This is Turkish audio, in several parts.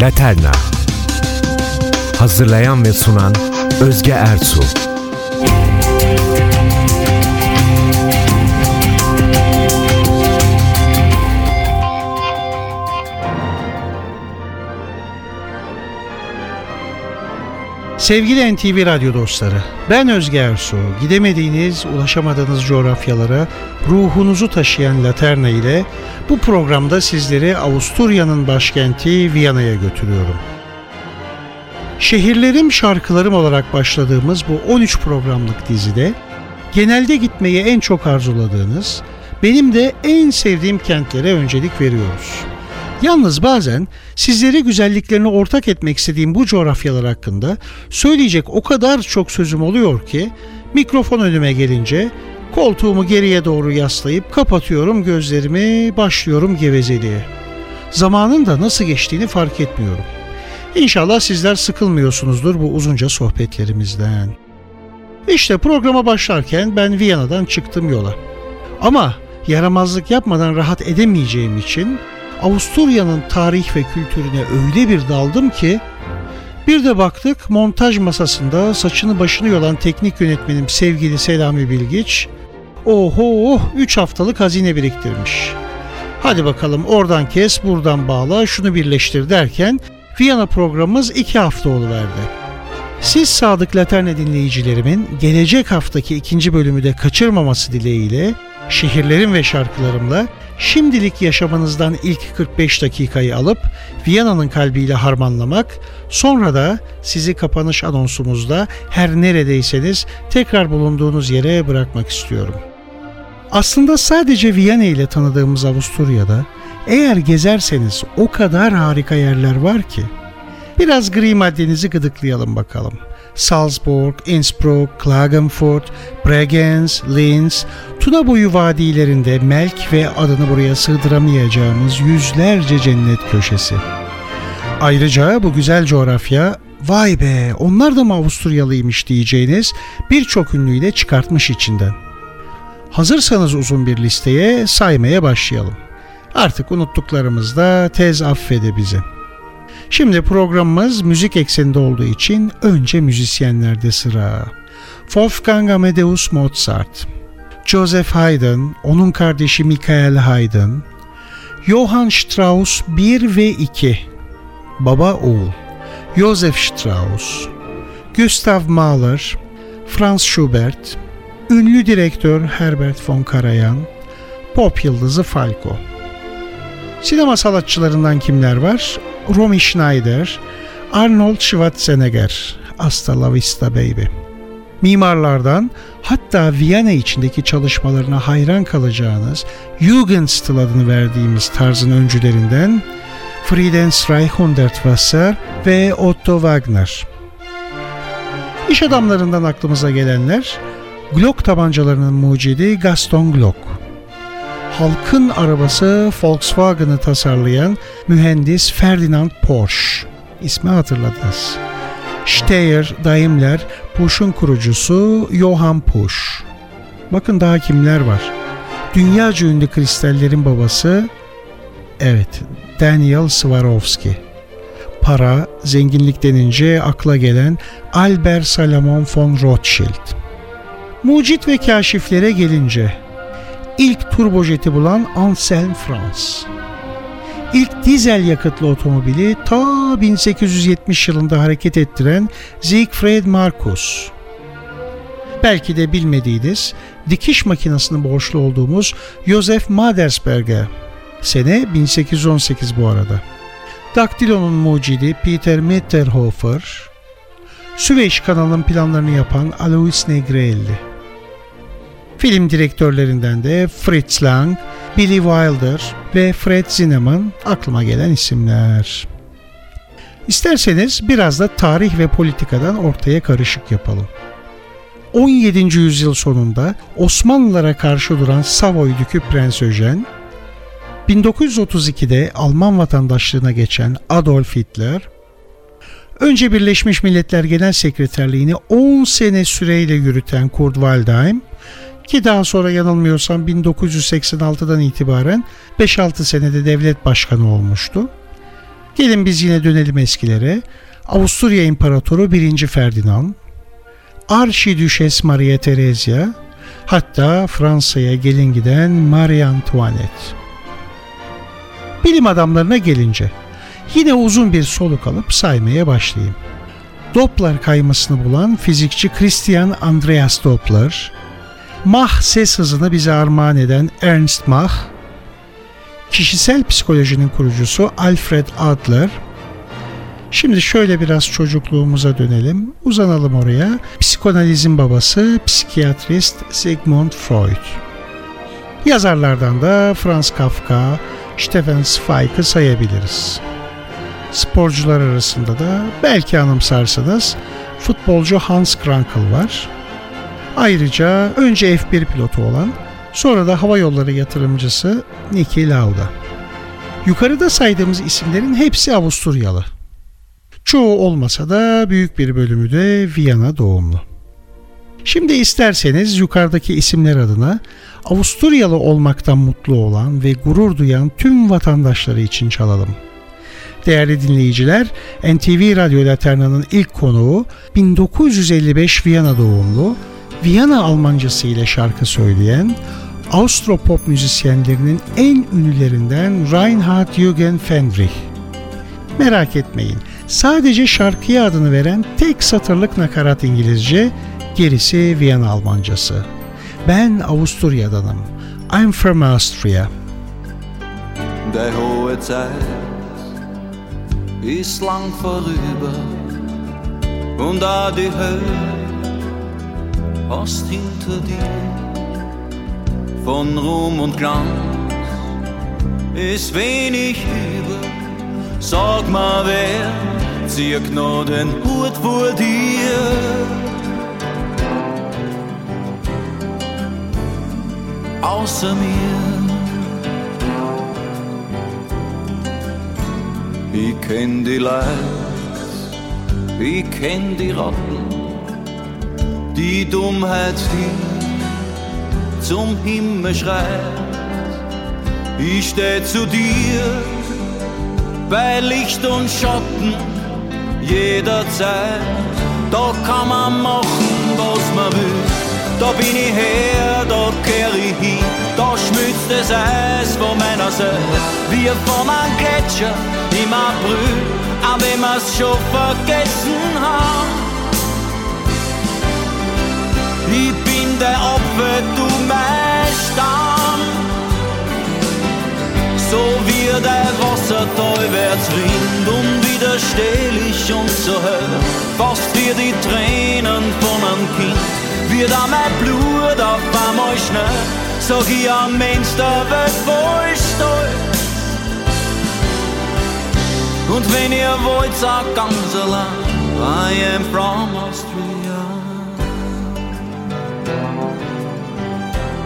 Laterna. Hazırlayan ve sunan Özge Ertuğ Sevgili NTV Radyo dostları, ben Özge Ersu. Gidemediğiniz, ulaşamadığınız coğrafyalara ruhunuzu taşıyan Laterna ile bu programda sizleri Avusturya'nın başkenti Viyana'ya götürüyorum. Şehirlerim şarkılarım olarak başladığımız bu 13 programlık dizide genelde gitmeyi en çok arzuladığınız, benim de en sevdiğim kentlere öncelik veriyoruz. Yalnız bazen sizlere güzelliklerini ortak etmek istediğim bu coğrafyalar hakkında söyleyecek o kadar çok sözüm oluyor ki mikrofon önüme gelince koltuğumu geriye doğru yaslayıp kapatıyorum gözlerimi, başlıyorum gevezeliğe. Zamanın da nasıl geçtiğini fark etmiyorum. İnşallah sizler sıkılmıyorsunuzdur bu uzunca sohbetlerimizden. İşte programa başlarken ben Viyana'dan çıktım yola. Ama yaramazlık yapmadan rahat edemeyeceğim için Avusturya'nın tarih ve kültürüne öyle bir daldım ki bir de baktık montaj masasında saçını başını yolan teknik yönetmenim sevgili Selami Bilgiç oho 3 haftalık hazine biriktirmiş. Hadi bakalım oradan kes buradan bağla şunu birleştir derken Viyana programımız 2 hafta oluverdi. Siz sadık Laterne dinleyicilerimin gelecek haftaki ikinci bölümü de kaçırmaması dileğiyle şehirlerim ve şarkılarımla şimdilik yaşamınızdan ilk 45 dakikayı alıp Viyana'nın kalbiyle harmanlamak, sonra da sizi kapanış anonsumuzda her neredeyseniz tekrar bulunduğunuz yere bırakmak istiyorum. Aslında sadece Viyana ile tanıdığımız Avusturya'da eğer gezerseniz o kadar harika yerler var ki. Biraz gri maddenizi gıdıklayalım bakalım. Salzburg, Innsbruck, Klagenfurt, Bregenz, Linz, Tuna boyu vadilerinde Melk ve adını buraya sığdıramayacağımız yüzlerce cennet köşesi. Ayrıca bu güzel coğrafya vay be onlar da mı Avusturyalıymış diyeceğiniz birçok ünlüyle çıkartmış içinden. Hazırsanız uzun bir listeye saymaya başlayalım. Artık unuttuklarımız da tez affede bizi. Şimdi programımız müzik ekseninde olduğu için önce müzisyenlerde sıra. Wolfgang Amadeus Mozart, Joseph Haydn, onun kardeşi Michael Haydn, Johann Strauss 1 ve 2, baba oğul, Joseph Strauss, Gustav Mahler, Franz Schubert, ünlü direktör Herbert von Karajan, pop yıldızı Falco. Sinema sanatçılarından kimler var? Romy Schneider, Arnold Schwarzenegger, Hasta la vista baby. Mimarlardan hatta Viyana içindeki çalışmalarına hayran kalacağınız Jugendstil adını verdiğimiz tarzın öncülerinden Friedens Hundertwasser ve Otto Wagner. İş adamlarından aklımıza gelenler Glock tabancalarının mucidi Gaston Glock halkın arabası Volkswagen'ı tasarlayan mühendis Ferdinand Porsche. İsmi hatırladınız. Steyr, Daimler, Push'un kurucusu Johann Push. Bakın daha kimler var. Dünyaca ünlü kristallerin babası, evet Daniel Swarovski. Para, zenginlik denince akla gelen Albert Salomon von Rothschild. Mucit ve kaşiflere gelince ilk turbojeti bulan Anselm Frans. İlk dizel yakıtlı otomobili ta 1870 yılında hareket ettiren Siegfried Marcus. Belki de bilmediğiniz dikiş makinesinin borçlu olduğumuz Josef Madersberger. Sene 1818 bu arada. Daktilo'nun mucidi Peter Mitterhofer, Süveyş kanalının planlarını yapan Alois Negrelli. Film direktörlerinden de Fritz Lang, Billy Wilder ve Fred Zinnemann aklıma gelen isimler. İsterseniz biraz da tarih ve politikadan ortaya karışık yapalım. 17. yüzyıl sonunda Osmanlılara karşı duran Savoy Dükü Prens Öjen, 1932'de Alman vatandaşlığına geçen Adolf Hitler, önce Birleşmiş Milletler Genel Sekreterliğini 10 sene süreyle yürüten Kurt Waldheim, ki daha sonra yanılmıyorsam 1986'dan itibaren 5-6 senede devlet başkanı olmuştu. Gelin biz yine dönelim eskilere. Avusturya İmparatoru 1. Ferdinand, Arşidüşes Maria Theresia, hatta Fransa'ya gelin giden Marie Antoinette. Bilim adamlarına gelince yine uzun bir soluk alıp saymaya başlayayım. Doppler kaymasını bulan fizikçi Christian Andreas Doppler, Mach ses hızını bize armağan eden Ernst Mach, kişisel psikolojinin kurucusu Alfred Adler, Şimdi şöyle biraz çocukluğumuza dönelim. Uzanalım oraya. Psikanalizin babası psikiyatrist Sigmund Freud. Yazarlardan da Franz Kafka, Stefan Zweig'ı sayabiliriz. Sporcular arasında da belki anımsarsınız futbolcu Hans Krankel var. Ayrıca önce F1 pilotu olan sonra da hava yolları yatırımcısı Niki Lauda. Yukarıda saydığımız isimlerin hepsi Avusturyalı. Çoğu olmasa da büyük bir bölümü de Viyana doğumlu. Şimdi isterseniz yukarıdaki isimler adına Avusturyalı olmaktan mutlu olan ve gurur duyan tüm vatandaşları için çalalım. Değerli dinleyiciler, NTV Radyo Laterna'nın ilk konuğu 1955 Viyana doğumlu, Viyana Almancası ile şarkı söyleyen, Austropop müzisyenlerinin en ünlülerinden Reinhard Jürgen Fendrich. Merak etmeyin, sadece şarkıya adını veren tek satırlık nakarat İngilizce, gerisi Viyana Almancası. Ben Avusturya'danım. I'm from Austria. Der hohe Zeit ist lang vorüber und da die Hölle hast hinter dir. Von Ruhm und Glanz ist wenig über. Sag mal, wer zieht noch den Hut vor dir? Außer mir. Ich kenn die Leid, ich kenn die Ratten, die Dummheit, die zum Himmel schreit. Ich steh zu dir bei Licht und Schatten jederzeit. Da kann man machen, was man will. Da bin ich her, da kehr ich hin. Da schmilzt das Eis von meiner Seite, wie von einem Gletscher im April, auch wenn wir's schon vergessen haben. Ich bin der Opfer, du mein Stamm. So wie der Wasserteufels rinnt, unwiderstehlich und so hell, fast wie die Tränen von einem Kind, wird auch mein Blut auf einmal schnell, sag ich am Mensch Welt voll stolz. Und wenn ihr wollt, sag ganz allein, I am from Austria.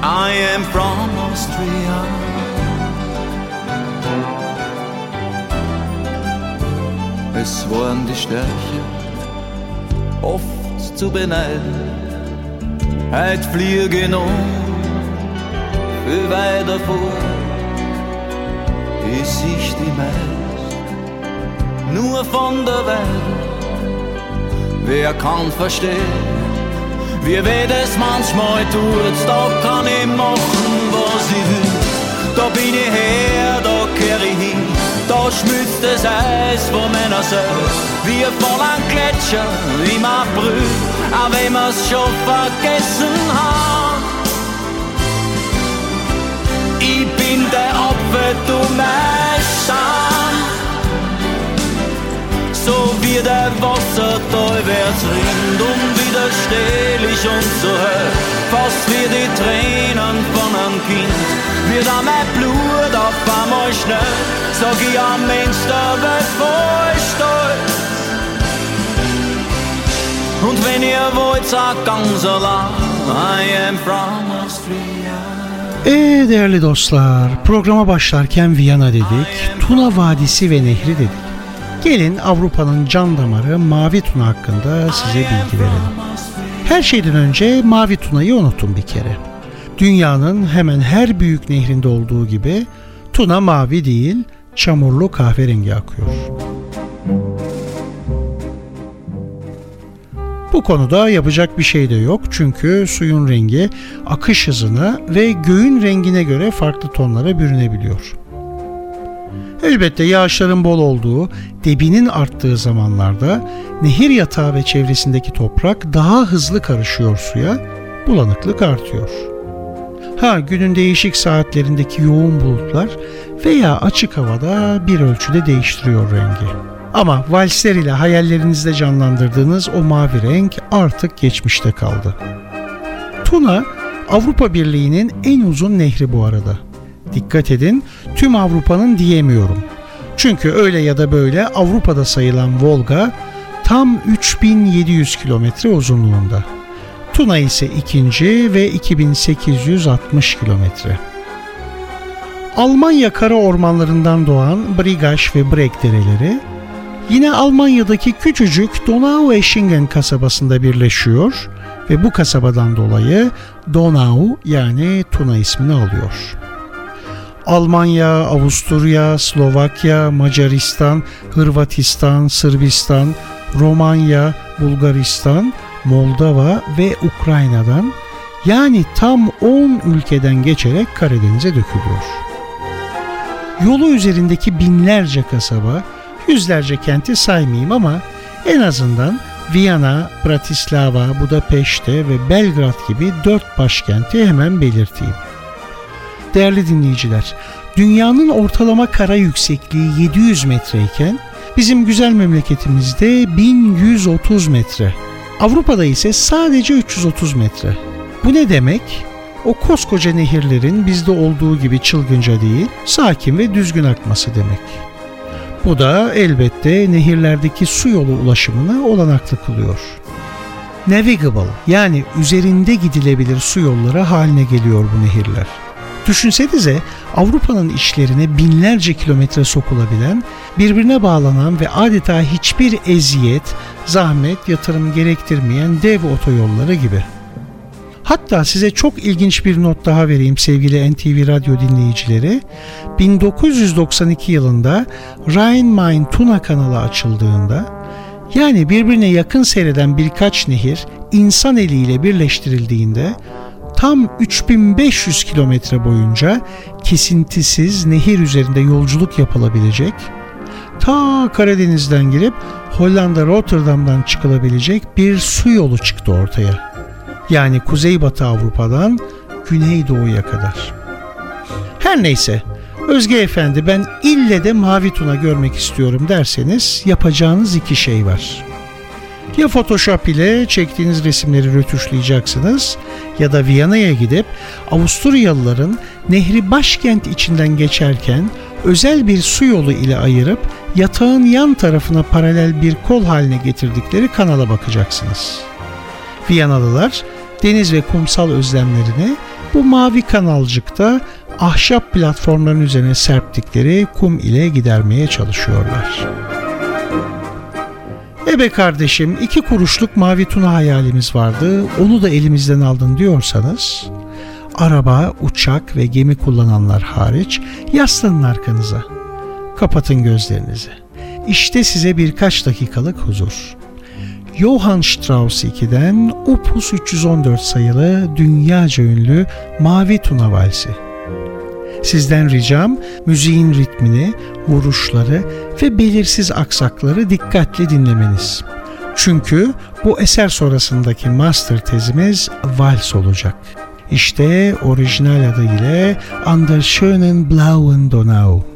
I am from Austria. Es waren die Stärke oft zu beneiden. Heut fliegen um, viel weiter vor, ist ich die meist nur von der Welt. Wer kann verstehen, wie weh das manchmal tut, da kann ich machen, was ich will. Da bin ich her, da kehr ich hin, da schmilzt das Eis von meiner Seele, wie von einem Gletscher im April, auch wenn wir's schon vergessen hat. Ich bin der Apfel, du mein Scham. So wie der Wasserteufels rinnt, unwiderstehlich und so hell, fast wie die Tränen von einem Kind, wird auch mein Blut auf einmal schnell, sag ich am Mensch Welt voll stolz. Und wenn ihr wollt, sagt ganz allein, I am from Austria. Ee değerli dostlar, programa başlarken Viyana dedik, Tuna Vadisi ve Nehri dedik. Gelin Avrupa'nın can damarı Mavi Tuna hakkında size bilgi verelim. Her şeyden önce Mavi Tuna'yı unutun bir kere. Dünyanın hemen her büyük nehrinde olduğu gibi Tuna mavi değil, çamurlu kahverengi akıyor. Bu konuda yapacak bir şey de yok çünkü suyun rengi akış hızına ve göğün rengine göre farklı tonlara bürünebiliyor. Elbette yağışların bol olduğu, debinin arttığı zamanlarda nehir yatağı ve çevresindeki toprak daha hızlı karışıyor suya, bulanıklık artıyor. Ha günün değişik saatlerindeki yoğun bulutlar veya açık havada bir ölçüde değiştiriyor rengi. Ama valsler ile hayallerinizde canlandırdığınız o mavi renk artık geçmişte kaldı. Tuna Avrupa Birliği'nin en uzun nehri bu arada. Dikkat edin tüm Avrupa'nın diyemiyorum. Çünkü öyle ya da böyle Avrupa'da sayılan Volga tam 3700 kilometre uzunluğunda. Tuna ise ikinci ve 2860 kilometre. Almanya kara ormanlarından doğan Brigaş ve Breg dereleri yine Almanya'daki küçücük Donau-Eschingen kasabasında birleşiyor ve bu kasabadan dolayı Donau yani Tuna ismini alıyor. Almanya, Avusturya, Slovakya, Macaristan, Hırvatistan, Sırbistan, Romanya, Bulgaristan, Moldova ve Ukrayna'dan yani tam 10 ülkeden geçerek Karadeniz'e dökülüyor. Yolu üzerindeki binlerce kasaba, yüzlerce kenti saymayayım ama en azından Viyana, Bratislava, Budapeşte ve Belgrad gibi dört başkenti hemen belirteyim. Değerli dinleyiciler, dünyanın ortalama kara yüksekliği 700 metreyken bizim güzel memleketimizde 1130 metre. Avrupa'da ise sadece 330 metre. Bu ne demek? O koskoca nehirlerin bizde olduğu gibi çılgınca değil, sakin ve düzgün akması demek. Bu da elbette nehirlerdeki su yolu ulaşımını olanaklı kılıyor. Navigable yani üzerinde gidilebilir su yolları haline geliyor bu nehirler. Düşünsenize Avrupa'nın içlerine binlerce kilometre sokulabilen, birbirine bağlanan ve adeta hiçbir eziyet, zahmet, yatırım gerektirmeyen dev otoyolları gibi. Hatta size çok ilginç bir not daha vereyim sevgili NTV Radyo dinleyicileri. 1992 yılında Rhein-Main-Tuna kanalı açıldığında yani birbirine yakın seyreden birkaç nehir insan eliyle birleştirildiğinde tam 3500 kilometre boyunca kesintisiz nehir üzerinde yolculuk yapılabilecek, ta Karadeniz'den girip Hollanda Rotterdam'dan çıkılabilecek bir su yolu çıktı ortaya. Yani Kuzeybatı Avrupa'dan Güneydoğu'ya kadar. Her neyse, Özge Efendi ben ille de Mavi Tuna görmek istiyorum derseniz yapacağınız iki şey var. Ya Photoshop ile çektiğiniz resimleri rötuşlayacaksınız ya da Viyana'ya gidip Avusturyalıların nehri başkent içinden geçerken özel bir su yolu ile ayırıp yatağın yan tarafına paralel bir kol haline getirdikleri kanala bakacaksınız. Viyanalılar deniz ve kumsal özlemlerini bu mavi kanalcıkta ahşap platformların üzerine serptikleri kum ile gidermeye çalışıyorlar. Ebe kardeşim iki kuruşluk mavi tuna hayalimiz vardı onu da elimizden aldın diyorsanız araba, uçak ve gemi kullananlar hariç yaslanın arkanıza. Kapatın gözlerinizi. İşte size birkaç dakikalık huzur. Johann Strauss 2'den Opus 314 sayılı dünyaca ünlü Mavi Tuna Valsi. Sizden ricam müziğin ritmini, vuruşları ve belirsiz aksakları dikkatli dinlemeniz. Çünkü bu eser sonrasındaki master tezimiz vals olacak. İşte orijinal adı ile An der schönen blauen Donau.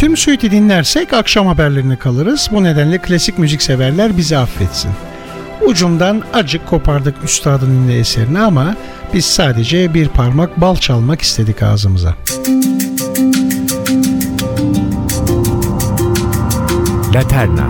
Tüm suite'i dinlersek akşam haberlerini kalırız. Bu nedenle klasik müzik severler bizi affetsin. Ucundan acık kopardık üstadın ünlü eserini ama biz sadece bir parmak bal çalmak istedik ağzımıza. Laterna